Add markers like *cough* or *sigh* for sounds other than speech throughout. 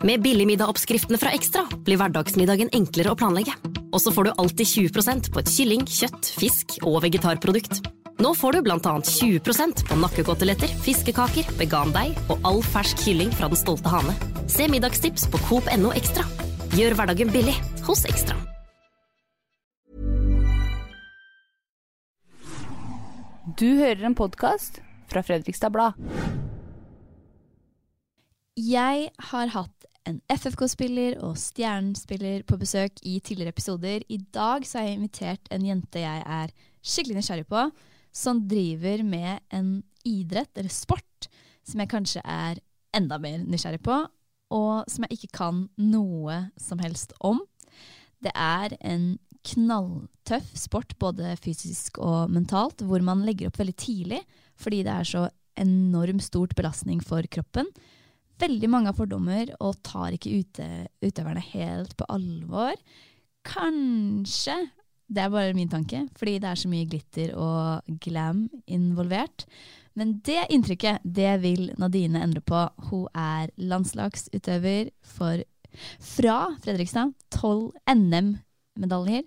Med billigmiddagoppskriftene fra Ekstra blir hverdagsmiddagen enklere å planlegge. Og så får du alltid 20% på et kylling, kjøtt, fisk og vegetarprodukt. Nå får du blant annet 20% på nakkekoteletter, fiskekaker, vegandeig og all fersk kylling fra Den stolte hane. Se middagstips på Coop.no Ekstra. Gjør hverdagen billig hos Ekstra. Du hører en podkast fra Fredrikstad Blad. Jeg har hatt en FFK-spiller og Stjernen-spiller på besøk i tidligere episoder. I dag så har jeg invitert en jente jeg er skikkelig nysgjerrig på, som driver med en idrett, eller sport, som jeg kanskje er enda mer nysgjerrig på, og som jeg ikke kan noe som helst om. Det er en knalltøff sport, både fysisk og mentalt, hvor man legger opp veldig tidlig, fordi det er så enormt stort belastning for kroppen. Veldig mange fordommer og tar ikke ute, utøverne helt på alvor. Kanskje det er bare min tanke, fordi det er så mye glitter og glam involvert. Men det inntrykket, det vil Nadine endre på. Hun er landslagsutøver for, fra Fredrikstad. Tolv NM-medaljer.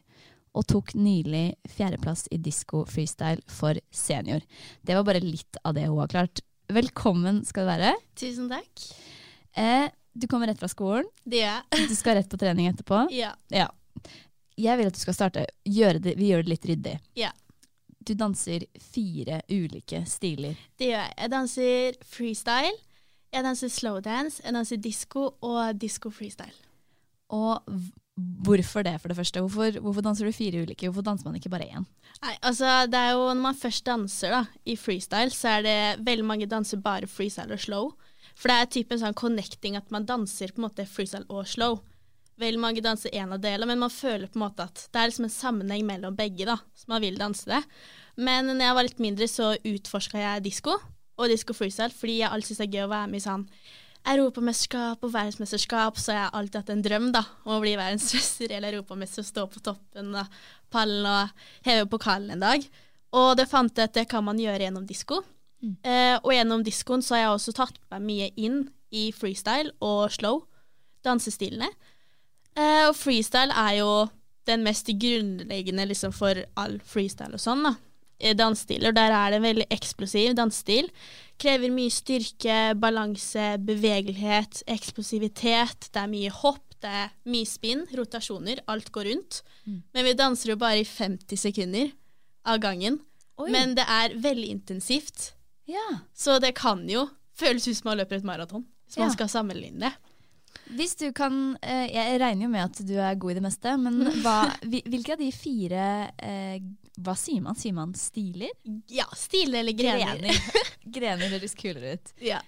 Og tok nylig fjerdeplass i disko freestyle for senior. Det var bare litt av det hun har klart. Velkommen skal du være. Tusen takk. Eh, du kommer rett fra skolen. Det gjør jeg. Du skal rett på trening etterpå. *laughs* Ja. Ja. Jeg vil at du skal starte. Det, vi gjør det litt ryddig. Ja. Du danser fire ulike stiler. Det gjør jeg. Jeg danser freestyle, jeg danser slowdance, jeg danser disko og disko freestyle. Og hvorfor det, for det første? Hvorfor, hvorfor danser du fire ulike? Hvorfor danser man ikke bare én? Nei, altså det er jo Når man først danser da, i freestyle, så er det veldig mange danser bare freestyle og slow. For det er typen sånn connecting at man danser på en måte freestyle og slow. Veldig mange danser én av delene, men man føler på en måte at det er liksom en sammenheng mellom begge. da, så man vil danse det. Men når jeg var litt mindre, så utforska jeg disko og disko freestyle, fordi jeg alltid syns det er gøy å være med i sånn europamesterskap og verdensmesterskap, så jeg har alltid hatt en drøm da, om å bli verdensmester eller europamester og stå på toppen av pallen og heve pokalen en dag. Og det fant jeg at det kan man gjøre gjennom disko. Eh, og gjennom diskoen så har jeg også tatt meg mye inn i freestyle og slow, dansestilene. Eh, og freestyle er jo den mest grunnleggende liksom, for all freestyle og sånn, da. Eh, Dansestiler. Der er det en veldig eksplosiv dansestil. Krever mye styrke, balanse, bevegelighet, eksplosivitet. Det er mye hopp, det er mye spinn, rotasjoner. Alt går rundt. Men vi danser jo bare i 50 sekunder av gangen. Oi. Men det er veldig intensivt. Ja. Så det kan jo føles ut som man løper et maraton, hvis Ja. man skal sammenligne det. Hvis du kan eh, Jeg regner jo med at du er god i det meste, men *laughs* hva, hvilke av de fire eh, Hva sier man? Sier man stiler? Ja, stiler eller grener. Grener. *laughs* Grener høres kulere ut. Ja.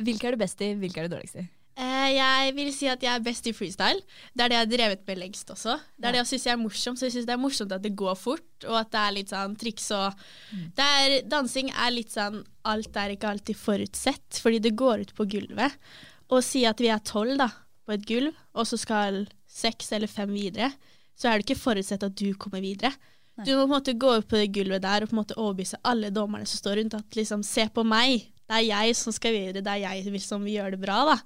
Hvilke er du best i, hvilke er du dårligst i? Eh, jeg vil si at jeg er best i freestyle. Det er det jeg har drevet med lengst også. Det er det jeg syns er morsomt. Så jeg syns det er morsomt at det går fort, og at det er litt sånn triks og det er, Dansing er litt sånn Alt er ikke alltid forutsett, fordi det går ut på gulvet. Og si at vi er tolv da, på et gulv, og så skal seks eller fem videre, så er det ikke forutsett at du kommer videre. Du må på en måte gå opp på det gulvet der og på en måte overbevise alle dommerne som står rundt, at liksom, se på meg. Det er jeg som skal videre, det er jeg som gjør det bra. da.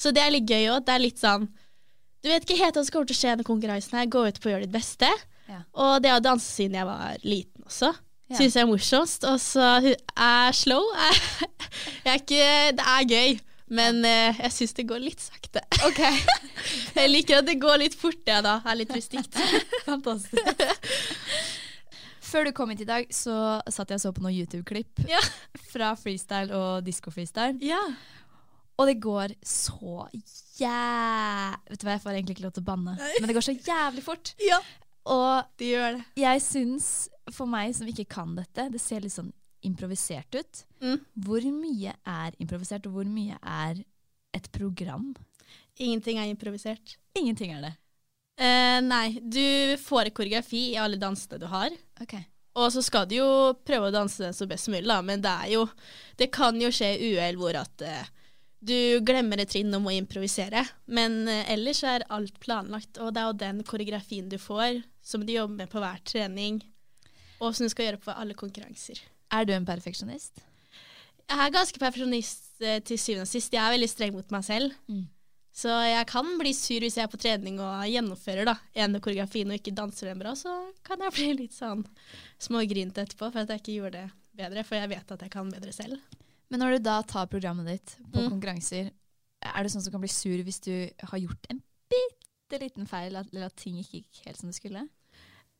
Så det er litt gøy òg. Det er litt sånn Du vet ikke helt hva som kommer til å skje under konkurransen. her, Gå ut på å gjøre ditt beste. Ja. Og det å danse siden jeg var liten også, Ja. syns jeg er morsomst. Og så er slow *laughs* jeg er ikke, Det er gøy, men eh, jeg syns det går litt sakte. Ok. *laughs* jeg liker at det går litt fort, jeg da. Er litt rustikt. *laughs* Fantastisk. Før du kom hit i dag, så satt jeg og så på noen YouTube-klipp Ja. fra freestyle og disko-freestyle. ja. Og det går så jæ... Vet du hva, jeg får egentlig ikke lov til å banne, Nei. men det går så jævlig fort. ja. Og Det gjør det. jeg syns, for meg som ikke kan dette, det ser litt sånn improvisert ut. Mm. Hvor mye er improvisert, og hvor mye er et program? Ingenting er improvisert. Ingenting er det. Eh, nei, du får koreografi i alle dansene du har. Ok. Og så skal du jo prøve å danse den så best som mulig, da. Men det er jo Det kan jo skje uhell hvor at eh, du glemmer et trinn og må improvisere. Men eh, ellers er alt planlagt, og det er jo den koreografien du får, som du jobber med på hver trening, og som du skal gjøre på alle konkurranser. Er du en perfeksjonist? Jeg er ganske perfeksjonist eh, til syvende og sist. Jeg er veldig streng mot meg selv. Mm. Så jeg kan bli sur hvis jeg er på trening og gjennomfører da, en koreografien og ikke danser den bra. Så kan jeg bli litt sånn smågrint etterpå for at jeg ikke gjorde det bedre, for jeg vet at jeg kan bedre selv. Men når du da tar programmet ditt på Mm. konkurranser, er det sånn som kan bli sur hvis du har gjort en bitte liten feil, eller at ting ikke gikk helt som det skulle?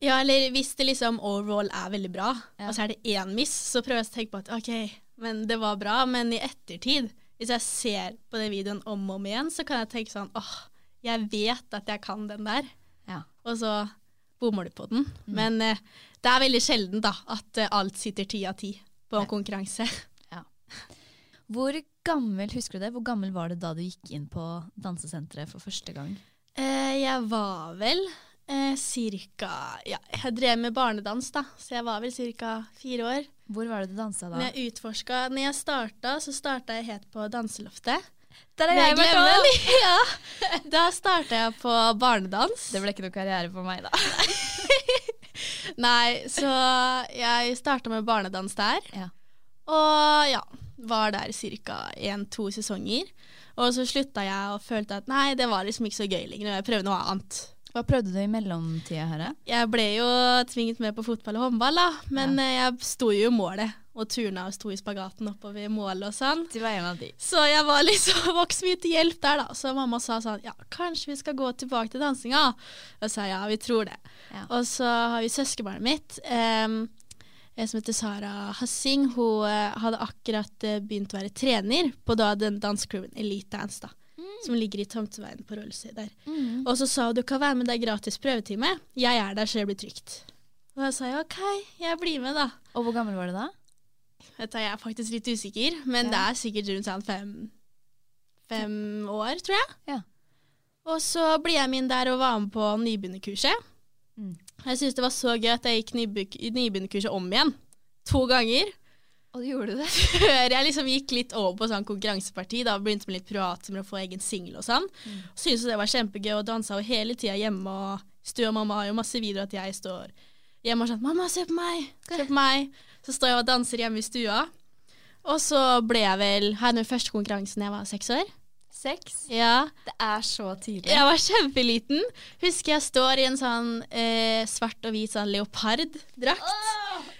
Ja, eller hvis det liksom overall er veldig bra, Ja. og så er det én miss, så prøver jeg å tenke på at OK, men det var bra, men i ettertid, hvis jeg ser på den videoen om og om igjen, så kan jeg tenke sånn åh, jeg vet at jeg kan den der, Ja. og så bommer du på den. Mm. Men eh, det er veldig sjelden da, at eh, alt sitter ti av ti på en konkurranse. Hvor gammel, husker du det? Hvor gammel var det da du gikk inn på dansesenteret for første gang? Eh, jeg var vel eh, cirka Ja, jeg drev med barnedans, da, så jeg var vel cirka fire år. Hvor var det du dansa da? Når jeg utforska Når jeg starta, så starta jeg helt på danseloftet. Der har jeg vært òg! *laughs* ja. Da starta jeg på barnedans. Det ble ikke noe karriere for meg, da. *laughs* Nei, så jeg starta med barnedans der. Ja. Og ja, var der ca. én-to sesonger. Og så slutta jeg og følte at nei, det var liksom ikke så gøy lenger. og Jeg prøvde noe annet. Hva prøvde du i mellomtida, her? Jeg ble jo tvinget med på fotball og håndball, da. Men ja. jeg sto jo i målet og turna og sto i spagaten oppover målet og sånn. Du var en av de. Så jeg var liksom *laughs* voksen mye til hjelp der, da. Så mamma sa sånn ja, kanskje vi skal gå tilbake til dansinga. Og jeg sa ja, vi tror det. Ja. Og så har vi søskenbarnet mitt. Um, som heter Sara Hassing. Hun eh, hadde akkurat eh, begynt å være trener på da den dansecrewen Elite Dance, da. Som ligger i Tomteveien på Røldøy der. Og så sa hun du kan være med, det er gratis prøvetime. Jeg er der, så det blir trygt. Og da sa jeg OK, jeg blir med, da. Og hvor gammel var du da? Dette er jeg faktisk litt usikker, men det er sikkert rundt sånn fem, fem år, tror jeg. Ja. Og så ble jeg med inn der og var med på nybegynnerkurset. Mm. Jeg syntes det var så gøy at jeg gikk nybegynnerkurset om igjen. To ganger. Og du gjorde det? Før *laughs* jeg liksom gikk litt over på sånn konkurranseparti. Da begynte med litt privat med å få egen singel og sånn. Mm. Syntes det var kjempegøy og dansa jo hele tida hjemme. Og Stu og mamma har jo masse videoer at jeg står hjemme og sånn 'Mamma, se på meg! Se på meg!' Så står jeg og danser hjemme i stua. Og så ble jeg vel Her med første konkurransen jeg var seks år. Seks? Ja. Det er så tidlig. Jeg var kjempeliten. Husker jeg står i en sånn eh, svart og hvit sånn leoparddrakt.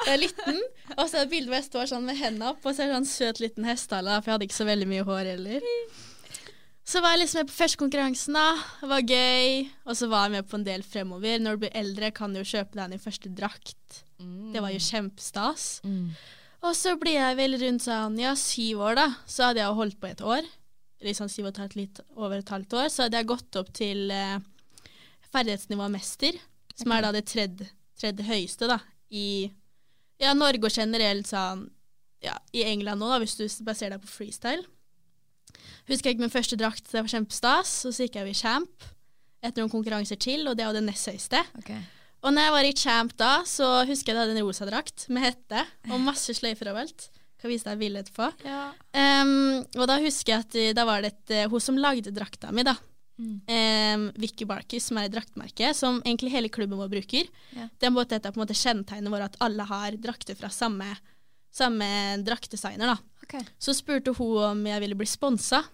Jeg er liten. Og så er det et bilde hvor jeg står sånn med hendene opp, og så er det sånn søt liten hestehale, for jeg hadde ikke så veldig mye hår heller. Så var jeg liksom med på første konkurransen, da. Det var gøy. Og så var jeg med på en del fremover. Når du blir eldre, kan du jo kjøpe deg din første drakt. Det var jo kjempestas. Mm. Og så ble jeg vel rundt sånn, ja, syv år, da. Så hadde jeg jo holdt på et år. Sånn syv og et halvt, litt over et halvt år. Så hadde jeg gått opp til eh, ferdighetsnivå mester, som er da det tredje, tredje høyeste, da, i ja, Norge og generelt sånn ja, i England nå, da, hvis du baserer deg på freestyle. Husker jeg ikke min første drakt, det var kjempestas. Og så gikk jeg i champ etter noen konkurranser til, og det var det nest høyeste. Okay. Og når jeg var i champ da, så husker jeg jeg hadde en rosa drakt med hette og masse sløyfer overalt. Kan vise deg bilde etterpå. Ja. Um, og da husker jeg at eh, da var det et, eh, hun som lagde drakta mi, da. Mm. Um, Vicky Barkis, som er et draktmerke, som egentlig hele klubben vår bruker. Ja. Det er på en måte, er på en måte kjennetegnet vårt at alle har drakter fra samme, samme draktdesigner. da. Okay. Så spurte hun om jeg ville bli sponsa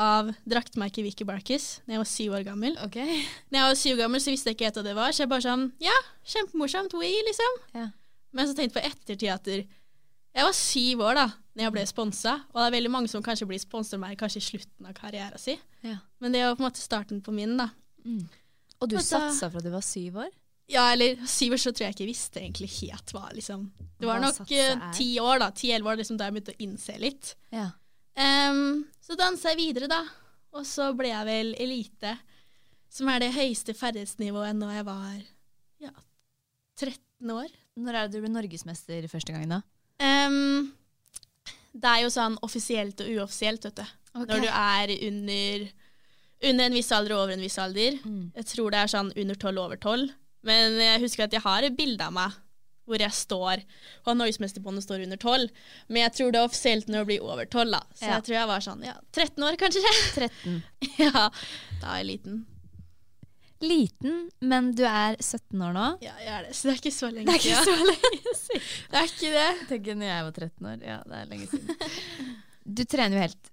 av draktmerket Vicky Barkis da jeg var syv år gammel. Okay. Når jeg var syv år gammel, så visste jeg ikke helt hva det var, så jeg bare sånn Ja, kjempemorsomt, we, liksom. Ja. Men så tenkte jeg på ettertid at jeg var syv år da når jeg ble sponsa, og det er veldig mange som kanskje blir sponset av meg kanskje i slutten av karrieren sin. Ja. Men det var på en måte starten på min, da. Mm. Og du Og satsa fra du var syv år? Ja, eller syv år så tror jeg ikke jeg visste egentlig helt hva liksom Det var Hva nok eh, ti år, da. Ti-elleve år liksom, da jeg begynte å innse litt. Ja. Um, så dansa jeg videre, da. Og så ble jeg vel elite, som er det høyeste ferdighetsnivået når jeg var ja, 13 år. Når er det du ble norgesmester første gang, da? Em, det er jo sånn offisielt og uoffisielt, vet du. Okay. når du er under, under en viss alder og over en viss alder. Mm. Jeg tror det er sånn under tolv, over tolv. Men jeg husker at jeg har et bilde av meg hvor jeg står, og Norgesmesterbåndet står under tolv. Men jeg tror det er offisielt når det blir over tolv, da. Så Ja. jeg tror jeg var sånn ja, 13 år, kanskje. 13. *laughs* ja, da er jeg liten. Liten, men du er 17 år nå. Ja, jeg er det. Så det er ikke så lenge Det er ikke så lenge *laughs* siden. Det er ikke det. Tenk når jeg var 13 år. Ja, det er lenge siden. *laughs* Du trener jo helt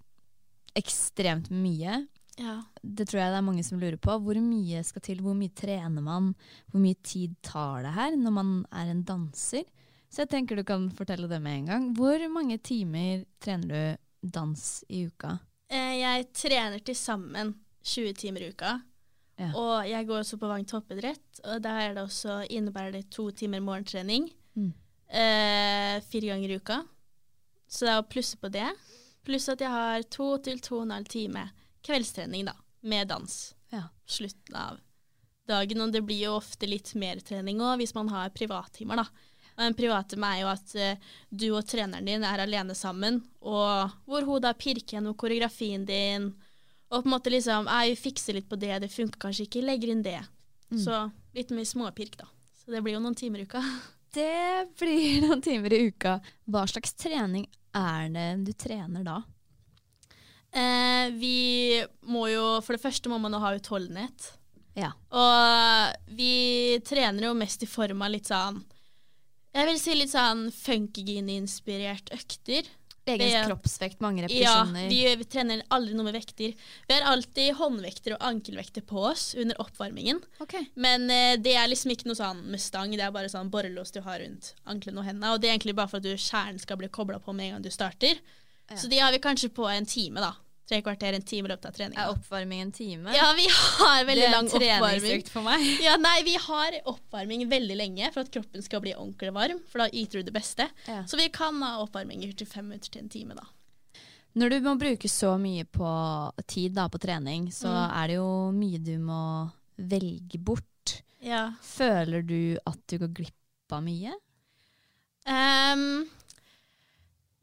ekstremt mye. Ja. Det tror jeg det er mange som lurer på. Hvor mye skal til? Hvor mye trener man? Hvor mye tid tar det her når man er en danser? Så jeg tenker du kan fortelle det med en gang. Hvor mange timer trener du dans i uka? Eh, Jeg trener til sammen 20 timer i uka. Ja. Og jeg går også på toppidrett, og der er det også, innebærer det to timer morgentrening. Mm. Eh, fire ganger i uka. Så det er å plusse på det. Pluss at jeg har to til to og en halv time kveldstrening da, med dans. Ja. Slutten av dagen. Og det blir jo ofte litt mer trening òg, hvis man har privattimer, da. Og en privattime er jo at uh, du og treneren din er alene sammen, og hvor hun da pirker gjennom koreografien din, og på en måte liksom jeg fikser litt på det, det funker kanskje ikke, legger inn det. Mm. Så litt mer småpirk, da. Så det blir jo noen timer i uka. *laughs* Det blir noen timer i uka. Hva slags trening er det du trener da? Eh, vi må jo, for det første må man jo ha utholdenhet. Ja. Og vi trener jo mest i form av litt sånn Jeg vil si litt sånn funkygine-inspirert økter. Egen Det- kroppsvekt, mange Ja, repetisjoner. vi, vi trener aldri noe med vekter. Vi har alltid håndvekter og ankelvekter på oss under oppvarmingen. Okay. Men eh, det er liksom ikke noe sånn med stang, det er bare sånn borrelås du har rundt anklene og hendene. Og det er egentlig bare for at du, kjernen skal bli kobla på med en gang du starter. Så de har vi kanskje på en time, da. Tre kvarter, en time i løpet av treninga. Er oppvarming en time? Ja, vi har veldig lang det er oppvarming. treningsøkt for meg. Ja, nei, vi har oppvarming veldig lenge for at kroppen skal bli ordentlig varm, for da yter du det beste. Ja. Så vi kan ha oppvarminger til fem minutter til en time, da. Når du må bruke så mye på tid da, på trening, så Mm. er det jo mye du må velge bort. Ja. Føler du at du går glipp av mye? Ehm,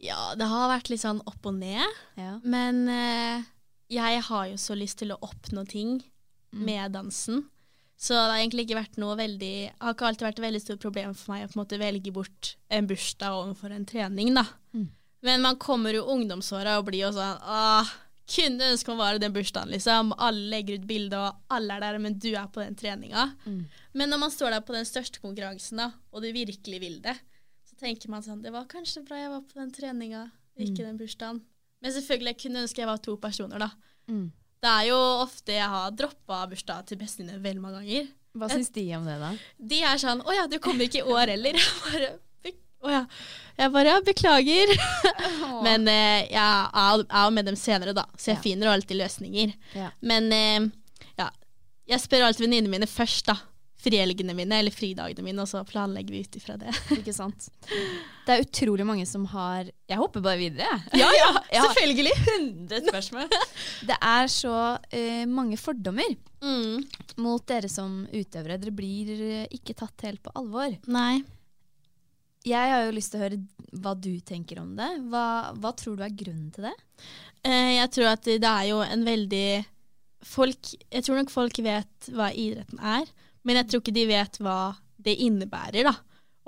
ja, det har vært litt sånn opp og ned. Ja. Men eh, jeg har jo så lyst til å oppnå ting Mm. med dansen. Så det har egentlig ikke vært noe veldig har ikke alltid vært et veldig stort problem for meg å på en måte velge bort en bursdag overfor en trening, da. Mm. Men man kommer jo ungdomsåra og blir jo sånn Åh, kunne ønske man var i den bursdagen, liksom. Alle legger ut bilde, og alle er der, men du er på den treninga. Mm. Men når man står der på den største konkurransen, da, og du virkelig vil det, så tenker man sånn Det var kanskje bra jeg var på den treninga, ikke Mm. den bursdagen. Men selvfølgelig jeg kunne ønske jeg var to personer, da. Mm. Det er jo ofte jeg har droppa bursdag til bestevenninne veldig mange ganger. Hva syns de om det, da? De er sånn 'Å ja, du kommer ikke i år heller'. *laughs* Jeg bare, å ja. Jeg bare ja, 'beklager'. Men eh, jeg er jo med dem senere, da, så jeg Ja. finner alltid løsninger. Ja. Men eh, ja, jeg spør alltid venninnene mine først, da. Frihelgene mine eller fridagene mine, og så planlegger vi ut ifra det. *laughs* Ikke sant? Det er utrolig mange som har Jeg hopper bare videre, jeg. Ja, ja, *laughs* har selvfølgelig. 100 spørsmål. Det er så uh, mange fordommer Mm. mot dere som utøvere. Dere blir eh, ikke tatt helt på alvor. Nei. Jeg har jo lyst til å høre hva du tenker om det. Hva, hva tror du er grunnen til det? Uh, jeg tror at det er jo en veldig folk, Jeg tror nok folk vet hva idretten er, men jeg tror ikke de vet hva det innebærer, da,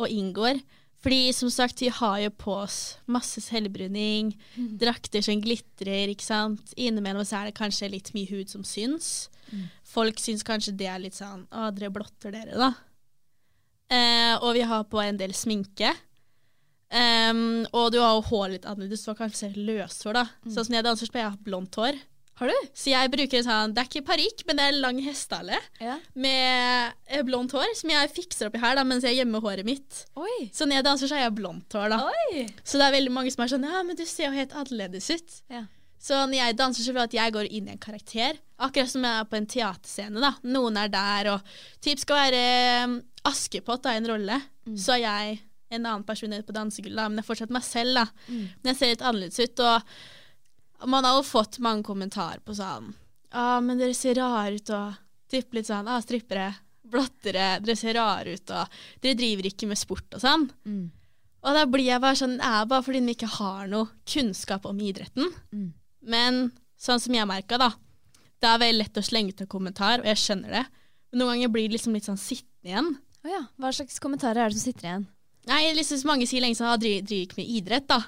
og inngår. Fordi som sagt, vi har jo på oss masse selvbruning, drakter som glitrer, ikke sant. Innimellom så er det kanskje litt mye hud som syns. Folk syns kanskje det er litt sånn Å, dere blotter dere, da. Eh, og vi har på en del sminke. Um, og du har jo håret litt annerledes, du har kanskje løshår, da. Sånn som jeg danser, så pleier jeg å ha blondt hår. Har du? Så jeg bruker sånn, det er ikke parykk, men det er lang hestehale Ja. med eh, blondt hår, som jeg fikser oppi her da, mens jeg gjemmer håret mitt. Oi. Så når jeg danser, så har jeg blondt hår, da. Oi. Så det er veldig mange som er sånn, ja, men du ser jo helt annerledes ut. Ja. Så når jeg danser, så føler jeg at jeg går inn i en karakter. Akkurat som jeg er på en teaterscene, da. Noen er der, og typ skal være um, Askepott da, i en rolle. Så er jeg en annen person på dansegulvet, da, men jeg er fortsatt meg selv, da. Men jeg ser litt annerledes ut, og man har jo fått mange kommentarer på sånn Ja, men dere ser rare ut, og typ litt sånn ah, strippere, blottere, dere ser rare ut, og dere driver ikke med sport og sånn. Mm. Og da blir jeg bare sånn Det er bare fordi de ikke har noe kunnskap om idretten. Mm. Men sånn som jeg merka, da. Det er veldig lett å slenge ut en kommentar, og jeg skjønner det. Men noen ganger blir det liksom litt sånn sittende igjen. Oh ja. Hva slags kommentarer er det som sitter igjen? Nei, liksom mange sier lenge sånn, at driver driver ikke med idrett, da.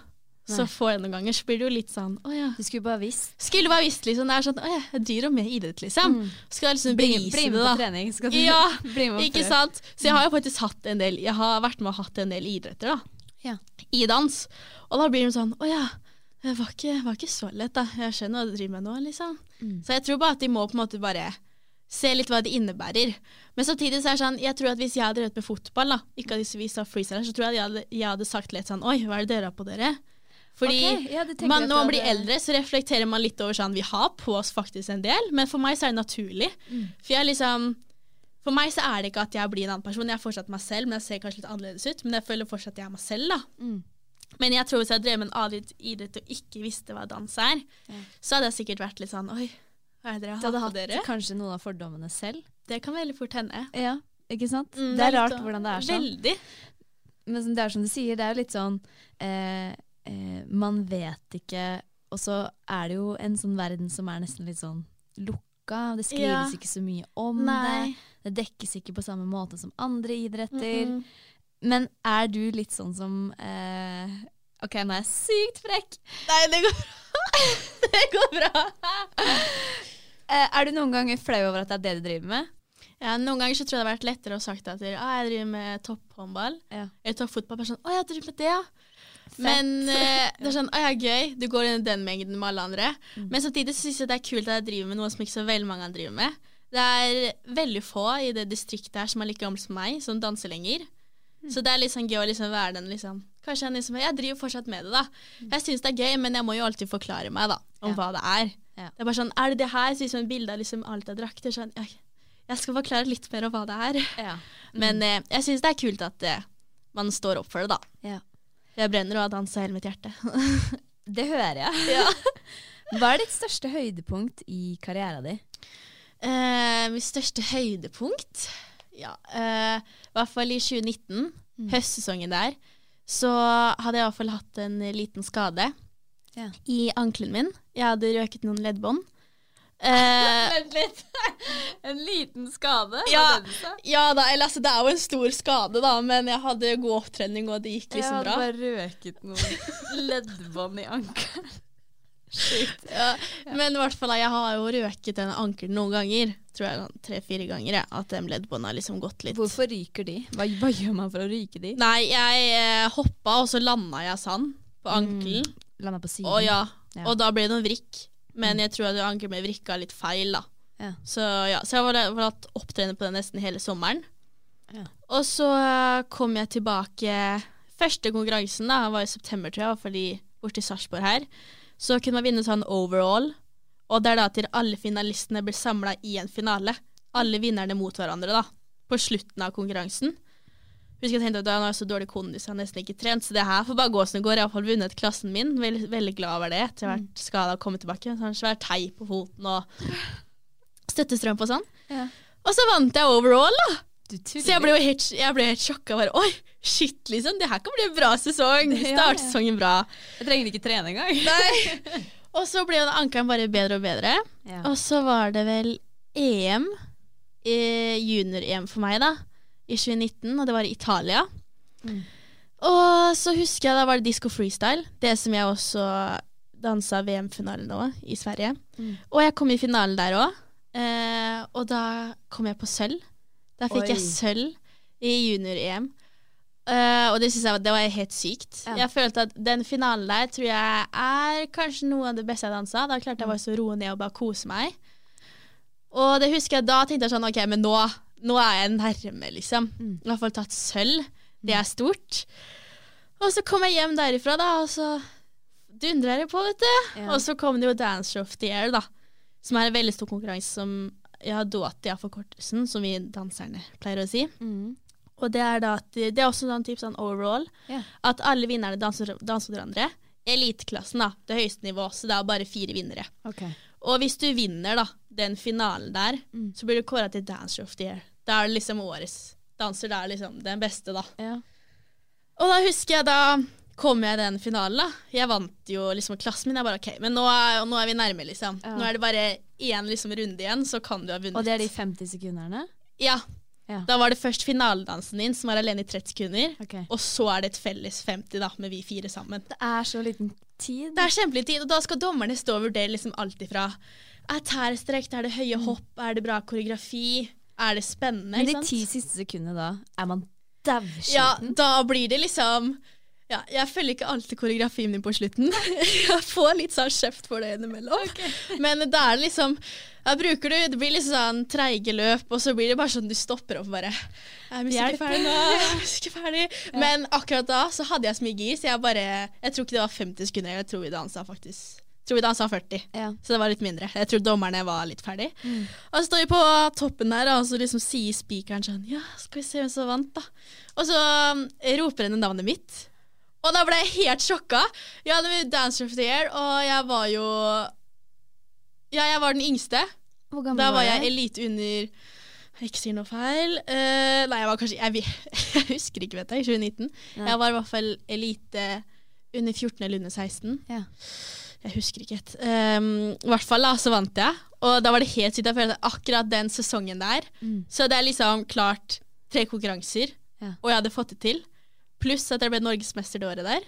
Så jeg noen ganger, så blir det jo litt sånn, å ja. Du skulle bare visst. Skulle bare visst, liksom. Det er sånn, å ja, jeg driver jo med idrett, liksom. Skal jeg liksom Bli, da. bli med på trening. Skal du Ja, *laughs* bli med på Ikke prøve. sant? Så jeg har jo faktisk hatt en del Jeg har vært med og hatt en del idretter da Ja. i dans. Og da blir de sånn Å ja, det var ikke, var ikke så lett, da. Jeg skjønner hva du driver med nå, liksom. Mm. Så jeg tror bare at de må på en måte bare se litt hva det innebærer. Men samtidig så er det sånn Jeg tror at hvis jeg hadde drevet med fotball, da, ikke hadde vist av freestyler, så tror jeg at jeg hadde, jeg hadde sagt litt sånn Oi, hva er det dere har på dere? Fordi okay, ja, man, når man blir eldre, så reflekterer man litt over sånn Vi har på oss faktisk en del, men for meg så er det naturlig. For jeg liksom For meg så er det ikke at jeg blir en annen person. Jeg er fortsatt meg selv, men jeg ser kanskje litt annerledes ut. Men jeg føler fortsatt at jeg er meg selv, da. Mm. Men jeg tror hvis jeg drev med en idrett og ikke visste hva dans er, så hadde jeg sikkert vært litt sånn Oi, hva er det dere har på hatt dere? kanskje noen av fordommene selv. Det kan veldig fort hende. Ja, ikke sant? Mm, det er rart sånn- hvordan det er sånn. Veldig. Men det er som du sier, det er jo litt sånn eh, eh, Man vet ikke Og så er det jo en sånn verden som er nesten litt sånn lukka. Det skrives Ja. ikke så mye om Nei. det. Det dekkes ikke på samme måte som andre idretter. Mm-mm. Men er du litt sånn som eh, Ok, nå er jeg sykt frekk. Nei, det går bra. *laughs* det går bra. Eh, er du noen ganger flau over at det er det du driver med? Ja, noen ganger så tror jeg det har vært lettere å sagt at ah, jeg driver med topphåndball. Ja. Eller toppfotball. Bare sånn Å, jeg driver med det, ja. Men uh, *laughs* det er sånn Å ja, gøy. Du går i den mengden med alle andre. Mm. Men samtidig så syns jeg det er kult at jeg driver med noe som ikke så veldig mange andre driver med. Det er veldig få i det distriktet her som er like gamle som meg, som danser lenger. Mm. Så det er litt sånn gøy å liksom være den liksom Kanskje jeg, liksom, jeg driver fortsatt med det, da. Jeg syns det er gøy, men jeg må jo alltid forklare meg da om Ja. hva det er. Ja. Det er bare sånn Er det det her? Så liksom et bilde av liksom alt av drakter. Sånn, jeg, jeg skal forklare litt mer om hva det er. Ja. Men eh, jeg syns det er kult at eh, man står opp for det, da. Ja. Jeg brenner og har dansa hele mitt hjerte. *laughs* Det hører jeg. *laughs* Hva er ditt største høydepunkt i karrieren din? Eh, mitt største høydepunkt Ja, eh, i hvert fall i 2019, høstsesongen der, så hadde jeg i hvert fall hatt en liten skade Ja. i ankelen min. Jeg hadde røket noen leddbånd. Eh, *laughs* Vent litt. *laughs* En liten skade? ja, ja da, eller altså, det er jo en stor skade, da, men jeg hadde god opptrening, og det gikk liksom bra. Jeg hadde bare røket noen *laughs* leddbånd i ankelen. Ja, men i hvert fall, jeg har jo røket den ankelen noen ganger. Tror jeg sånn tre-fire ganger. Ja, at de leddbåndene har liksom gått litt Hvorfor ryker de? Hva, hva gjør man for å ryke de? Nei, jeg eh, hoppa, og så landa jeg sand på ankelen. Landa på siden. Og ja, Ja. og da ble det noen vrikk. Men jeg tror at min vrikka litt feil, da. Ja. Så ja, så jeg vel hatt opptrene på det nesten hele sommeren. Ja. Og så eh, kom jeg tilbake Første konkurransen da var i september, tror jeg, fordi borti i Sarpsborg her. Så kunne man vinne sånn overall, og det er da til alle finalistene blir samla i en finale. Alle vinnerne mot hverandre, da. På slutten av konkurransen. Husker jeg tenkte at jeg har så dårlig kondis, jeg har nesten ikke trent, så det her får bare gå som det går. Jeg har iallfall vunnet klassen min. Veldig, veldig glad over det. Etter å ha vært skada og kommet tilbake. Sånn svær teip på foten og støttestrømpe og sånn. Ja. Og så vant jeg overall, da! Så jeg ble jo helt, jeg ble helt sjokka. Bare, Oi, shit, liksom. Det her kan bli en bra sesong. Ja, ja. Sesongen bra. Jeg trenger ikke trene engang. Nei. *laughs* Og så ble jo ankelen bare bedre og bedre. Ja. Og så var det vel EM, eh, junior-EM for meg, da, i 2019, og det var i Italia. Mm. Og så husker jeg da var det disco freestyle, det som jeg også dansa VM-finale nå, i Sverige. Mm. Og jeg kom i finalen der òg, eh, og da kom jeg på sølv. Da fikk Oi. jeg sølv i junior-EM. Uh, og det synes jeg det var helt sykt. Ja. Jeg følte at den finalen der tror jeg er kanskje noe av det beste jeg dansa. Da klarte jeg bare så roe ned og bare kose meg. Og det husker jeg da tenkte jeg sånn OK, men nå, nå er jeg nærme, liksom. Mm. I hvert fall tatt sølv. Det er stort. Og så kom jeg hjem derifra, da, og så dundra jeg på, vet du. Ja. Og så kom det jo Dance of the Year, da. Som er en veldig stor konkurranse som ja, Doti er forkortelsen, som vi danserne pleier å si. Mm. Og det er da at det er også en type sånn overall. Yeah. At alle vinnerne danser, danser hverandre. Eliteklassen, da. Det høyeste nivå, så det er bare fire vinnere. Okay. Og hvis du vinner da, den finalen der, Mm. så blir du kåra til Dance of the Year. Da er det liksom årets danser. Det er liksom den beste, da. Ja. Og da husker jeg da kom jeg i den finalen, da. Jeg vant jo liksom klassen min. Jeg bare OK, men nå er, nå er vi nærme, liksom. Ja. Nå er det bare én liksom, runde igjen, så kan du ha vunnet. Og det er de 50 sekunderne? Ja. Ja. Da var det først finaledansen din, som var alene i 30 sekunder. Okay. Og så er det et felles 50, da, med vi fire sammen. Det er så liten tid. Det er kjempelitt tid, og da skal dommerne stå og vurdere liksom alt ifra Er tærstrekk, er det høye hopp, er det bra koreografi, er det spennende? Men de ti siste sekundene da, er man Ja, da blir det liksom ja, Jeg følger ikke alltid koreografien min på slutten. *laughs* Jeg får litt sånn kjeft for det innimellom. Men da er det liksom da bruker du, Det blir litt sånn treige løp, og så blir det bare sånn du stopper opp og bare Er musikken ferdig nå? *laughs* Er musikken ferdig? Men akkurat da så hadde jeg så mye gir, så jeg bare Jeg tror ikke det var 50 sekunder, jeg tror vi dansa faktisk tror vi dansa 40, Ja. så det var litt mindre. Jeg tror dommerne var litt ferdig. Og så står vi på toppen der, og så liksom sier spikeren sånn Ja, skal vi se hvem som vant, da. Og så um, roper henne navnet mitt. Og da ble jeg helt sjokka. Ja, det var Dancer of the Year, og jeg var jo Ja, jeg var den yngste. Hvor gammel Da var jeg jeg? elite under jeg ikke sier noe feil. Uh, nei, jeg var kanskje Jeg, *laughs* jeg husker ikke, vet jeg. 2019. Nei. Jeg var i hvert fall elite under 14 eller under 16. Ja. Jeg husker ikke helt. Um, I hvert fall da, så vant jeg. Og da var det helt sykt. Jeg følte at akkurat den sesongen der Mm. Så det er liksom klart tre konkurranser, Ja. og jeg hadde fått det til. Pluss at jeg ble norgesmester det året der.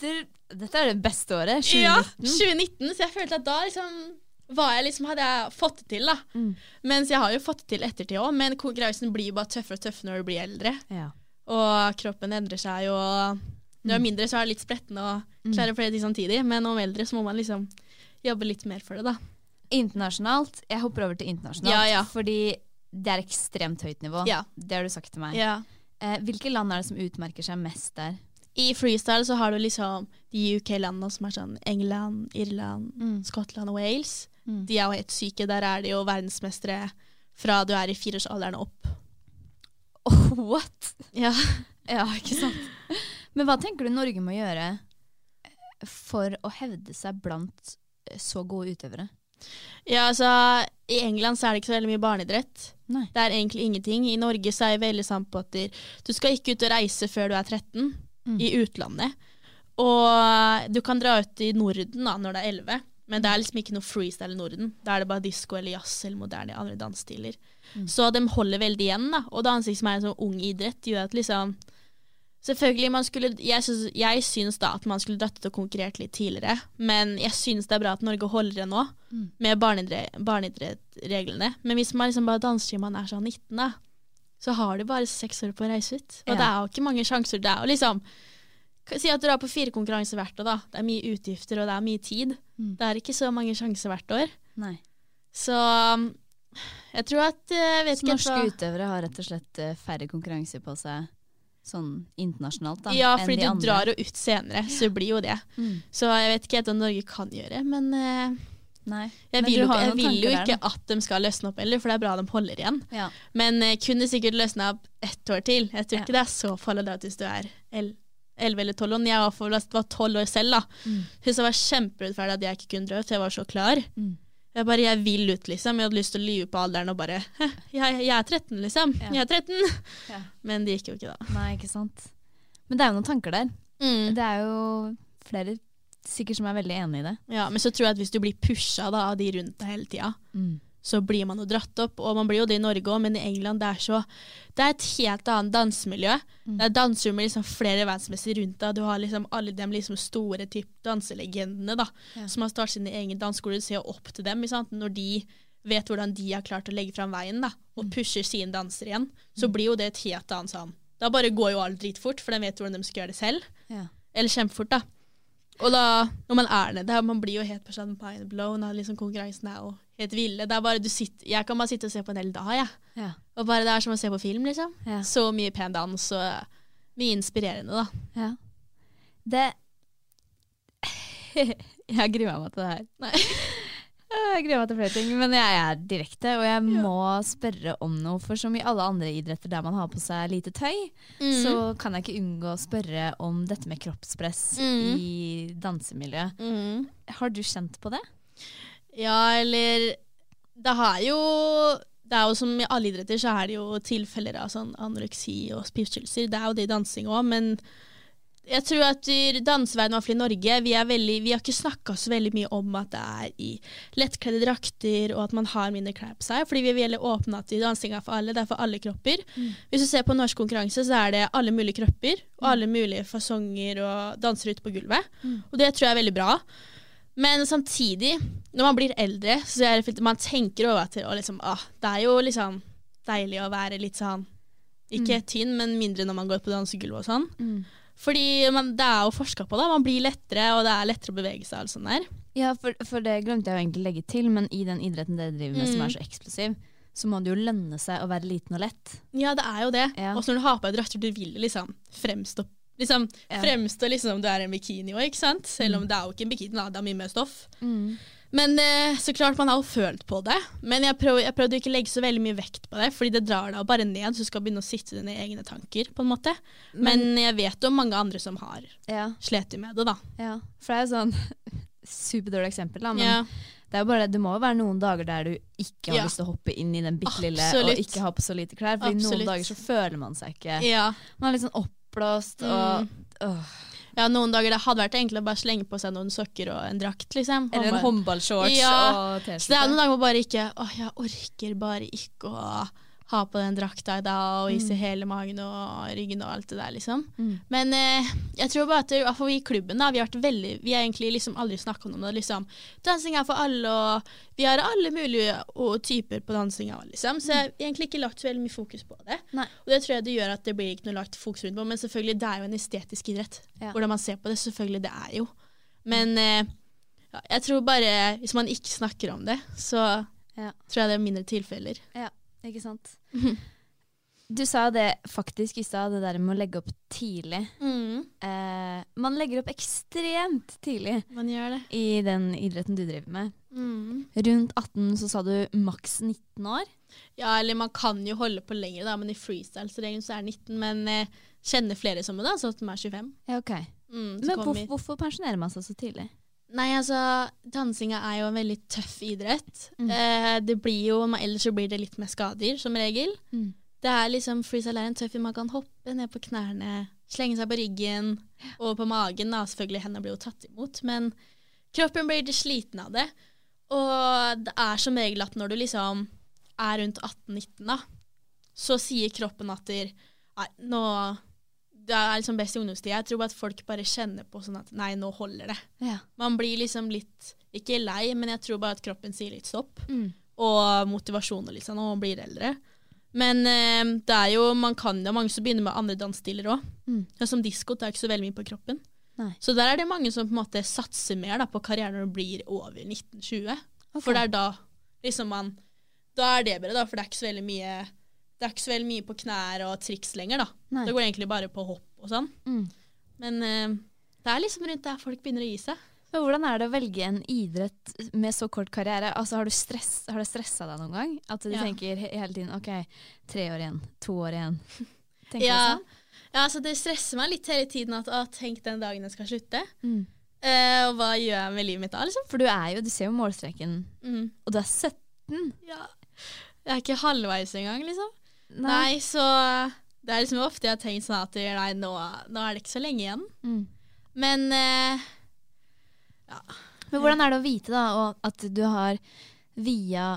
Det- Dette er det beste året. 2019. Ja, 2019. Så jeg følte at da liksom var jeg liksom, hadde jeg fått det til, da. Mm. Mens jeg har jo fått det til ettertid òg, men konkurransen blir bare tøffere og tøffere når du blir eldre. Ja. Og kroppen endrer seg, og når du er mindre, så er det litt spretten å klare flere ting samtidig. Men om eldre så må man liksom jobbe litt mer for det, da. Internasjonalt. Jeg hopper over til internasjonalt. Ja, ja. Fordi det er ekstremt høyt nivå. Ja. Det har du sagt til meg. Ja. Eh, hvilke land er det som utmerker seg mest der? I freestyle så har du liksom de UK-landene som er sånn England, Irland, Mm. Skottland og Wales. Mm. De er jo helt syke. Der er de jo verdensmestere fra du er i fireårsalderen opp. Oh, *laughs* what? Ja. *laughs* Ja, ikke sant. Men hva tenker du Norge må gjøre eh, for å hevde seg blant eh, så gode utøvere? ja, altså I England så er det ikke så veldig mye barneidrett. Nei. Det er egentlig ingenting. I Norge så er vi veldig sammen på at du skal ikke ut og reise før du er 13 Mm. i utlandet. Og du kan dra ut i Norden da, når du er 11, men det er liksom ikke noe freestyle i Norden. Da er det bare disko eller jazz eller moderne andre dansestiler. Mm. Så de holder veldig igjen, da. Og dansing som er en sånn ung idrett, gjør at liksom Selvfølgelig, man skulle, jeg, synes, jeg syns da at man skulle dratt ut og konkurrert litt tidligere, men jeg syns det er bra at Norge holder det nå, Mm. med barneidrettsreglene. Men hvis man liksom bare danser til man er sånn 19, da, så har du bare seks år på å reise ut. Og Ja. det er jo ikke mange sjanser. Det er jo liksom Si at du drar på fire konkurranser hvert år, da. Det er mye utgifter, og det er mye tid. Mm. Det er ikke så mange sjanser hvert år. Nei. Så jeg tror at eh, Jeg vet Så ikke norske hva- utøvere har rett og slett eh, færre konkurranser på seg sånn internasjonalt da, Ja, fordi du andre. drar jo ut senere, så blir jo det. Mm. Så jeg vet ikke helt hva Norge kan gjøre, men uh, Nei. jeg vil, jo, jeg vil jo ikke der, at de skal løsne opp heller, for det er bra de holder igjen. Ja. Men uh, kunne sikkert løsna opp ett år til. Jeg tror Ja. ikke det er så farlig da hvis du er el- 11 eller 12 år. Jeg var, for, var 12 år selv, da. Mm. Synes var kjemperettferdig at jeg ikke kunne dra ut. Jeg var så klar. Mm. Jeg bare, jeg vil ut, liksom. Jeg hadde lyst til å lyve på alderen og bare jeg, jeg er 13, liksom. Ja. Jeg er 13. Ja. Men det gikk jo ikke, da. Nei, ikke sant. Men det er jo noen tanker der. Mm. Det er jo flere sikkert som er veldig enig i det. Ja, men så tror jeg at hvis du blir pusha da, av de rundt deg hele tida, så blir man jo dratt opp. Og man blir jo det i Norge òg, men i England det er så Det er et helt annet dansemiljø. Mm. Det er dansere med liksom flere verdensmestere rundt deg. Du har liksom alle de liksom store typ danselegendene da, Ja. som har startet sin egen danseskoler. Du ser opp til dem sant? når de vet hvordan de har klart å legge fram veien da, og pusher sine dansere igjen. Så blir jo det et helt annet sånn Da bare går jo alt dritfort, for de vet hvordan de skal gjøre det selv. Ja. Eller kjempefort, da. Og da, når man er nede, man blir jo helt personen mind blown. og Liksom konkurransen er jo helt ville. Det er bare, du sitter, jeg kan bare sitte og se på en hel dag, jeg. Ja. Og bare det er som å se på film, liksom. Ja. Så mye pen dans og mye inspirerende, da. Ja. Det *laughs* Jeg gruer meg til det her. Nei. Jeg gruer meg til flere ting, men jeg er direkte, og jeg må spørre om noe. For som i alle andre idretter der man har på seg lite tøy, Mm. så kan jeg ikke unngå å spørre om dette med kroppspress Mm. i dansemiljøet. Mm. Har du kjent på det? Ja, eller Det har jo det er jo Som i alle idretter så er det jo tilfeller av sånn anoreksi og spiseforstyrrelser. Det er jo det i dansing òg, men jeg tror at danseverden, i hvert fall i Norge, vi, er veldig, vi har ikke snakka så veldig mye om at det er i lettkledde drakter, og at man har mindre klær på seg. Fordi vi er veldig åpne at dansinga er for alle, det er for alle kropper. Hvis du ser på norsk konkurranse, så er det alle mulige kropper og alle mulige fasonger og danser ute på gulvet. Og det tror jeg er veldig bra. Men samtidig, når man blir eldre, så er det man tenker over at liksom, ah, det er jo liksom deilig å være litt sånn Ikke tynn, men mindre når man går på dansegulvet og sånn. Fordi man, det er jo forska på, da. Man blir lettere, og det er lettere å bevege seg. og sånn der. Ja, for, for det glemte jeg jo egentlig å legge til, men i den idretten dere driver med som Mm. er så eksplosiv, så må det jo lønne seg å være liten og lett. Ja, det er jo det. Ja. Og når du har på deg drakter, du vil liksom fremstå Liksom, Ja. Fremstå liksom som du er en bikini òg, ikke sant? Selv om det er jo ikke en bikini, da. det er mye mer stoff. Mm. Men eh, så klart, man har jo følt på det. Men jeg jeg prøvde ikke å legge så veldig mye vekt på det, fordi det drar deg bare ned, så du skal begynne å sitte dine egne tanker, på en måte. Men, jeg vet om mange andre som har Ja, slitt med det, da. ja. For det er jo sånn *laughs* superdårlig eksempel, da. Men Ja. det, er jo bare, det må jo være noen dager der du ikke har Ja. lyst til å hoppe inn i den bitte lille og ikke ha på så lite klær. Fordi Absolutt. noen dager så føler man seg ikke ja. Man er litt sånn oppblåst og Mm. åh. Ja, noen dager det hadde vært enkelt å bare slenge på seg noen sokker og en drakt, liksom. Eller en håndballshorts Ja, og Så det er noen T-skjorte. dager man bare ikke Åh, jeg orker bare ikke å ha på den drakta i dag og vise hele magen og ryggen og alt det der, liksom. Mm. Men eh, jeg tror bare at i vi i klubben da, vi har veldig Vi har egentlig liksom aldri snakka om det. liksom Dansing er for alle, og vi har alle mulige og typer på dansinga. Liksom. Så jeg har egentlig ikke lagt så veldig mye fokus på det. Nei. Og det tror jeg det gjør at det blir ikke noe lagt fokus rundt på. Men selvfølgelig, det er jo en estetisk idrett. Ja. Hvordan man ser på det. Selvfølgelig, det er jo. Men eh, jeg tror bare hvis man ikke snakker om det, så Ja. tror jeg det er mindre tilfeller. Ja, ikke sant. Du sa det faktisk i stad, det der med å legge opp tidlig. Eh, man legger opp ekstremt tidlig Man gjør det. i den idretten du driver med. Mm. Rundt 18 så sa du maks 19 år. Ja, eller man kan jo holde på lenger, da, men i freestyle-regelen så er det 19. Men eh, kjenner flere som det, da, så at de er 25. Ja, ok. Mm, Men hvorfor, hvorfor pensjonerer man seg så tidlig? Nei, altså, dansinga er jo en veldig tøff idrett. Mm. Eh, det blir jo, Ellers så blir det litt mer skader, som regel. Mm. Det er liksom, Freestyle er en tøff Man kan hoppe ned på knærne, slenge seg på ryggen og på magen. da, Selvfølgelig, hendene blir jo tatt imot, men kroppen blir litt sliten av det. Og det er som regel at når du liksom er rundt 18-19, da, så sier kroppen at nei, nå det er liksom best i ungdomstida. Jeg tror bare at folk bare kjenner på sånn at nei, nå holder det. Ja. Man blir liksom litt, ikke lei, men jeg tror bare at kroppen sier litt stopp. Mm. Og motivasjon og litt sånn, og man blir eldre. Men eh, det er jo, man kan, det er mange som begynner med andre dansstiler òg. Mm. Ja, som disko tar ikke så veldig mye på kroppen. Nei. Så der er det mange som på en måte satser mer da, på karrieren når du blir over 1920. Okay. For det er da liksom man Da er det bedre, da, for det er ikke så veldig mye Det er ikke så veldig mye på knær og triks lenger, da. Nei. Det går egentlig bare på hopp og sånn. Mm. Men uh, det er liksom rundt der folk begynner å gi seg. Men hvordan er det å velge en idrett med så kort karriere? Altså, har, du stress, har det stressa deg noen gang? At du Ja. tenker he hele tiden OK, tre år igjen, to år igjen. *laughs* Tenker Ja, du sånn? ja altså det stresser meg litt hele tiden at å, tenk den dagen jeg skal slutte. Mm. Eh, og hva gjør jeg med livet mitt da, liksom? For du er jo, du ser jo målstreken, Mm. og du er 17. Ja. Jeg er ikke halvveis engang, liksom. Nei. så det er liksom ofte jeg har tenkt sånn at nei, nå, nå er det ikke så lenge igjen. Mm. Men eh, Men hvordan er det å vite da, at du har via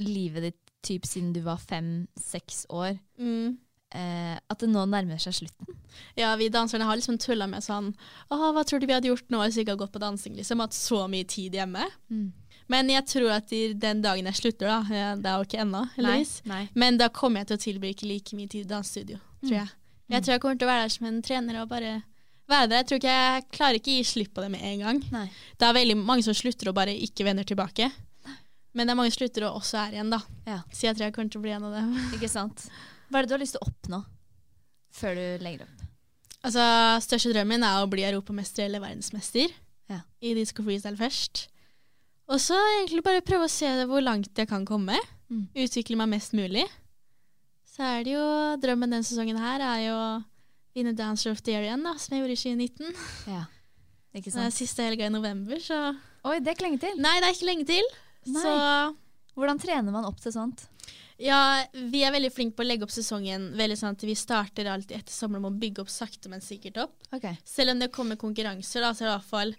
livet ditt typ siden du var fem-seks år, mm, eh, at det nå nærmer seg slutten? ja, vi danserne har liksom tulla med sånn Å, hva tror du vi hadde gjort nå hvis vi ikke hadde gått på dansing? liksom, Hatt så mye tid hjemme. Mm. Men jeg tror at den dagen jeg slutter, da Det er jo ikke ennå, heldigvis. Men da kommer jeg til å tilbruke like mye tid i dansestudio, tror jeg. Jeg tror jeg kommer til å være der som en trener og bare være der. Jeg tror ikke jeg klarer ikke å gi slipp på det med en gang. Nei. Det er veldig mange som slutter og bare ikke vender tilbake. Men det er mange som slutter og også er igjen, da. Ja. Så jeg tror jeg kommer til å bli en av dem. *laughs* Ikke sant? Hva er det du har lyst til å oppnå før du legger opp? Altså, Største drømmen er å bli europamester eller verdensmester Ja. i disco freestyle først. Og så egentlig bare prøve å se hvor langt jeg kan komme. Mm. Utvikle meg mest mulig. Så er det jo Drømmen denne sesongen her er jo å vinne Dancer of the Year igjen, da, som jeg gjorde i 2019. Ja. Ikke sant? Det er siste helga i november, så Oi, det er ikke lenge til. Nei, det er ikke lenge til. Nei. Så Hvordan trener man opp til sånt? Ja, vi er veldig flinke på å legge opp sesongen veldig sånn at vi starter alltid etter sommeren med å bygge opp sakte, men sikkert opp. Ok. Selv om det kommer konkurranser, da, så er det i hvert fall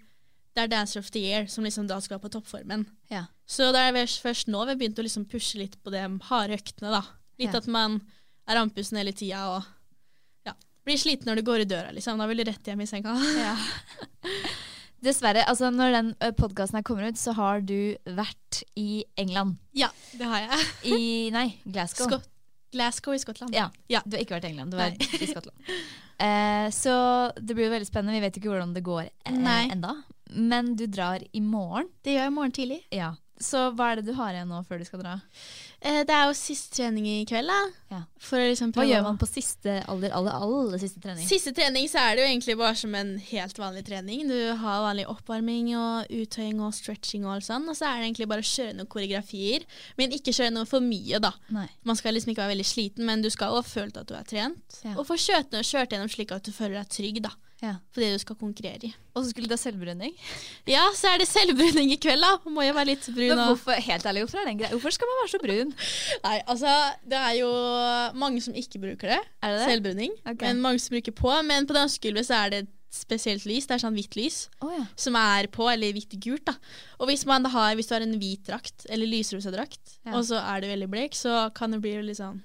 det er Dancer of the Year som liksom da skal på toppformen. Ja. Så det er først nå vi har begynt å liksom pushe litt på de harde øktene. da. Litt Ja. at man er andpusten hele tida og ja, blir sliten når du går i døra. liksom. Da vil du rett hjem i senga. Ja. *laughs* Dessverre, altså når den podkasten her kommer ut, så har du vært i England. Ja, det har jeg. *laughs* I Nei, Glasgow. Skot Glasgow i Skottland. Ja, Ja. Du har ikke vært i England, du var vært i Skottland. Eh, så det blir jo veldig spennende. Vi vet ikke hvordan det går eh, enda. Men du drar i morgen. Det gjør jeg i morgen tidlig. Ja. Så hva er det du har igjen nå før du skal dra? Eh, det er jo siste trening i kveld, da. Ja. Liksom Hva gjør man på siste aller, aller, aller siste trening? Siste trening så er det jo egentlig bare som en helt vanlig trening. Du har vanlig oppvarming og uttøying og stretching og alt sånn. Og så er det egentlig bare å kjøre noen koreografier, men ikke kjøre noe for mye, da. Nei. Man skal liksom ikke være veldig sliten, men du skal også ha følt at du er trent. Ja. Og få kjørt, kjørt gjennom slik at du føler deg trygg, da. Ja. For det du skal konkurrere i. Og så skulle det selvbruning. Ja, så er det selvbruning i kveld, da. Må jo være litt brun Men hvorfor, helt ærlig, hvorfor, hvorfor skal man være så brun? Nei, altså det er jo mange som ikke bruker det. Er det det? Selvbruning. Okay. Men mange som bruker på. Men på dansegulvet så er det et spesielt lys. Det er sånn hvitt lys. oh, ja. som er på, eller hvitt-gult. da. Og hvis, man da har, hvis du har en hvit drakt, eller lysrosa drakt, Ja. og så er du veldig blek, så kan det bli litt sånn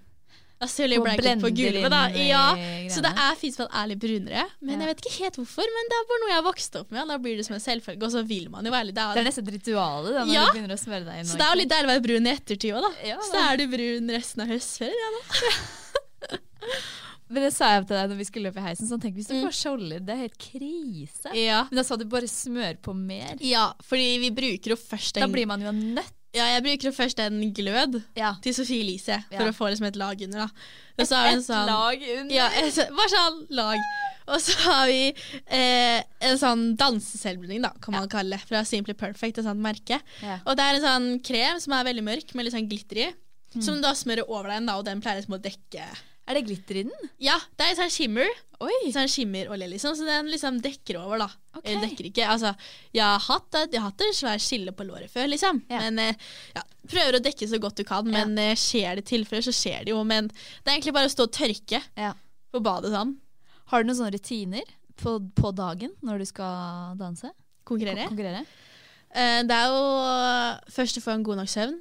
Da Og blek på gulvet, da. Ja, så det er fint at det er litt brunere. Men jeg vet ikke helt hvorfor, men det er bare noe jeg har vokst opp med. og Da blir det som en selvfølge, og så vil man jo være litt Det er nesten et ritual da, når Ja. du begynner å smøre deg inn. Så det er jo litt deilig å være brun i ettertid òg, da. Ja, så er du brun resten av høstferien. Ja, da. *laughs* Men det sa jeg til deg når vi skulle opp i heisen. Sånn, tenk hvis du Mm. får skjolder, det er helt krise. Ja. Men da sa du bare smør på mer. ja, fordi vi bruker jo først Da blir man jo nødt. Ja, jeg bruker først en glød Ja. til Sofie Elise, for Ja. å få liksom et lag under. da. Og så har vi en sånn, lag under. Ja, et, bare sånn lag. Og så har vi eh, en sånn danseselvbruning, da, kan man kalle det. Fra Simply Perfect, et sånt merke. Ja. Og det er en sånn krem som er veldig mørk, med litt sånn glitter i. Mm. Som du da smører over deg, da, og den pleier liksom å dekke Er det glitter i den? Ja, det er sånn shimmer. Oi. Sånn shimmerolje, liksom. Så den liksom dekker over, da. Okay. Eller dekker ikke. Altså, jeg har hatt, jeg har hatt en svær skille på låret før, liksom. Ja. Men eh, ja, prøver å dekke så godt du kan. Men ja. skjer det tilfeller, så skjer det jo. Men det er egentlig bare å stå og tørke Ja. på badet sånn. Har du noen sånne rutiner på, på dagen når du skal danse? Konkurrere. Konkurrere? Eh, det er jo eh, først å få en god nok søvn.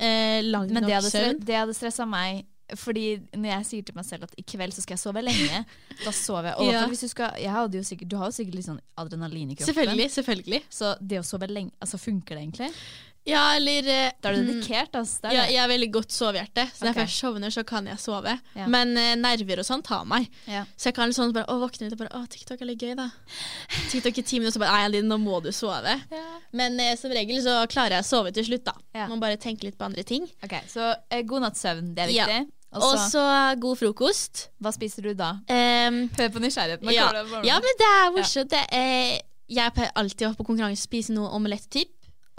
Eh, lang Men det nok søvn. det hadde stressa meg. Fordi når jeg sier til meg selv at i kveld så skal jeg sove lenge, *laughs* da sover jeg. Og Ja. hvis du, skal, jeg sikkert, du har jo sikkert litt sånn adrenalin i kroppen. Selvfølgelig. selvfølgelig. Så det å sove lenge, altså funker det egentlig? Ja, eller eh, Da er du mm, dedikert, altså. Ja, jeg er veldig godt sovehjerte, så når okay. jeg først sovner, så kan jeg sove. Ja. Men uh, nerver og sånn tar meg. Ja. Så jeg kan sånn bare å, våkne litt og bare Å, TikTok er litt gøy, da. TikTok i ti minutter, så bare Nei, nå må du sove. Men uh, som regel så klarer jeg å sove til slutt, da. Ja. Må bare tenke litt på andre ting. Ok, Så uh, god natts søvn, det er Ja. viktig. Og så, god frokost. hva spiser du da? Um, Hør på nysgjerrigheten. ja. ja, men det er morsomt. Ja. er, jeg pleier alltid å på konkurranse spise noe omelett-typ.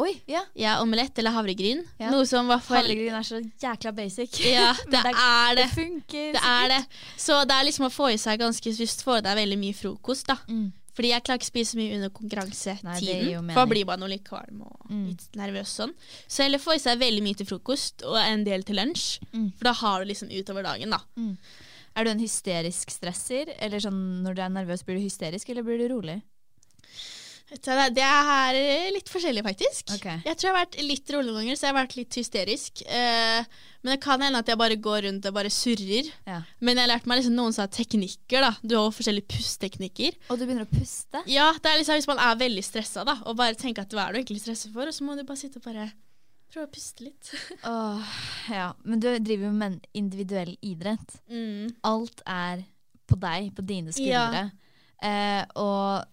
Oi, ja. Ja, omelett eller havregryn. Noe som hvert fall Havregryn er så jækla basic. Ja, *laughs* det det er det. Det funker. Det er det. Så det er liksom å få i seg ganske Hvis du får i deg veldig mye frokost, da. Mm. Fordi jeg klarer ikke å spise mye under konkurransetiden. For da blir man jo litt kvalm og Mm. litt nervøs sånn. Så heller få i seg veldig mye til frokost og en del til lunsj. Mm. For da har du liksom utover dagen, da. Er du en hysterisk stresser? Eller sånn når du er nervøs, blir du hysterisk, eller blir du rolig? Det er litt forskjellig, faktisk. Okay. Jeg tror jeg har vært litt rolig noen ganger, så jeg har vært litt hysterisk. Eh, men det kan hende at jeg bare går rundt og bare surrer. Ja. Men jeg har lært meg liksom noen sånne teknikker. da Du har forskjellige pusteteknikker. Og du begynner å puste? Ja, det er liksom Hvis man er veldig stressa, da, og bare tenker at hva er du egentlig stressa for, og så må du bare sitte og bare prøve å puste litt. *laughs* Åh, ja. Men du driver jo med individuell idrett. Mm. Alt er på deg, på dine skuldre. Eh, og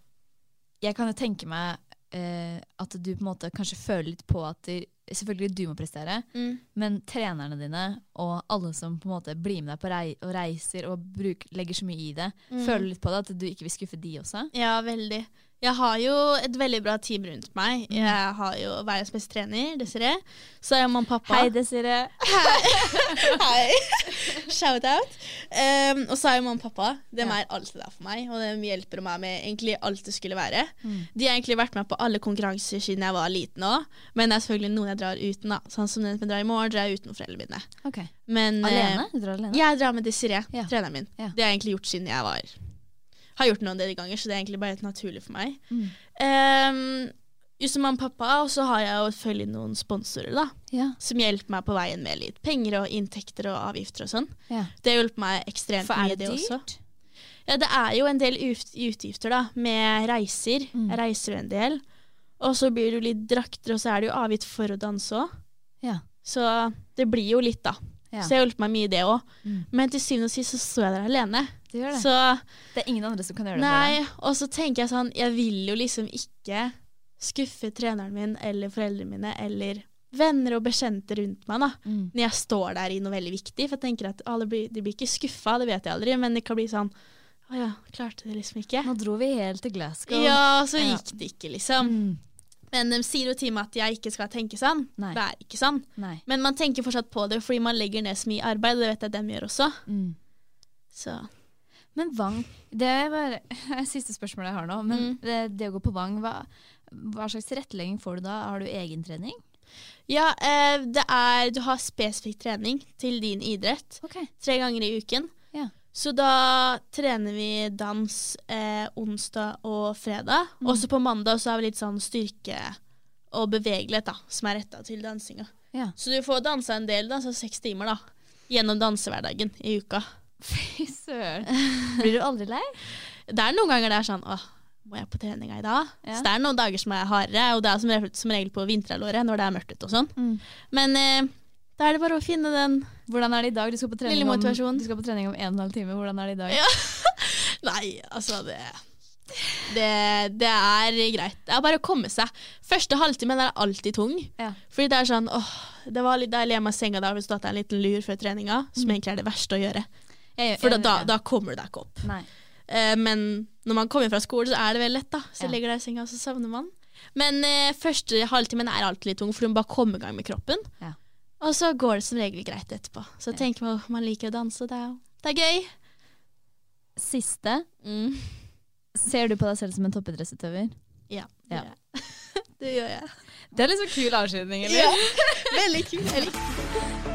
jeg kan jo tenke meg eh, at du på en måte kanskje føler litt på at du, Selvfølgelig du må prestere, Mm. men trenerne dine og alle som på en måte blir med deg på rei og reiser og bruk, legger så mye i det, Mm. føler litt på det at du ikke vil skuffe de også. Ja, veldig. Jeg har jo et veldig bra team rundt meg. Mm. Jeg har jo verdens beste trener, Desiree. Så er jeg mamma og pappa. Hei, Desiree. Hei. *laughs* Shout out. Um, og så er jo mamma og pappa. De Ja. er alltid der for meg, og de hjelper meg med egentlig alt det skulle være. Mm. De har egentlig vært med på alle konkurranser siden jeg var liten òg, men det er selvfølgelig noen jeg drar uten. da Sånn som den som jeg drar i morgen, drar jeg uten foreldrene mine. Okay. Men, eh, Alene? Du drar alene? jeg drar med Desiree, Ja. treneren min. Ja. Det har jeg egentlig gjort siden jeg var Har gjort noen del ganger, så det er egentlig bare helt naturlig for meg. Mm. Um, just som mamma og pappa, og så har jeg jo selvfølgelig noen sponsorer da Ja. som hjelper meg på veien med litt penger og inntekter og avgifter og sånn. ja. Det har hjulpet meg ekstremt mye, det også. Ja, det er jo en del utgifter da, med reiser. Mm. Jeg reiser jo en del. Og så blir det jo litt drakter, og så er det jo avgift for å danse òg. Ja. Så det blir jo litt, da. Ja. Så jeg har hjulpet meg mye, i det òg. Mm. Men til syvende og sist så står jeg der alene. Det gjør det. Så det er ingen andre som kan gjøre det Nei, og så tenker jeg sånn Jeg vil jo liksom ikke skuffe treneren min eller foreldrene mine eller venner og bekjente rundt meg da. Mm. når jeg står der i noe veldig viktig. For jeg tenker at alle blir, De blir ikke skuffa, det vet jeg aldri, men det kan bli sånn Å ja, klarte det liksom ikke. Nå dro vi helt til Glasgow. Ja, så gikk det ikke, liksom. Mm. Men de sier jo til meg at jeg ikke skal tenke sånn. Nei. Det er ikke sånn. Nei. Men man tenker fortsatt på det fordi man legger ned så mye arbeid, og det vet jeg dem gjør også. Mm. Så Men Vang, det er bare *laughs* siste spørsmål jeg har nå. Men Mm. det, det å gå på Vang, hva, hva slags tilrettelegging får du da? Har du egentrening? ja, eh, det er Du har spesifikk trening til din idrett. okay. tre ganger i uken. Ja. Så da trener vi dans eh, onsdag og fredag. Mm. Også på mandag så har vi litt sånn styrke og bevegelighet da, som er retta til dansinga. Ja. Så du får dansa en del, da, så seks timer da, gjennom dansehverdagen i uka. Fy søren. *laughs* Blir du aldri lei? Det er noen ganger det er sånn åh, må jeg på treninga i dag? Ja. Så det er noen dager som er hardere, og det er som regel, som regel på vinterhalvåret når det er mørkt ute og sånn. Mm. Men eh, da er det bare å finne den Hvordan er det i dag? Du skal på trening, om, du skal på trening om en og en halv time. Hvordan er det i dag? Ja. *laughs* Nei, altså det, det Det er greit. Det er bare å komme seg. Første halvtimen er alltid tung. Ja. Fordi det er sånn åh, det var litt deilig hjemme i senga da har vi stått en liten lur før treninga, som Mm. egentlig er det verste å gjøre. Jeg- For da, da, da kommer du deg ikke opp. Eh, men når man kommer fra skolen, så er det veldig lett, da. Så Ja. legger deg i senga, og så sovner man. Men eh, første halvtimen er alltid litt tung, for du må bare komme i gang med kroppen. Ja. Og så går det som regel greit etterpå. Så tenker man man liker å danse, det er, det er gøy. Siste. Mm. Ser du på deg selv som en toppidrettsutøver? Ja, det Ja. gjør jeg. *laughs* det gjør jeg. Det er liksom kul avslutning, Ja, *laughs* veldig kult.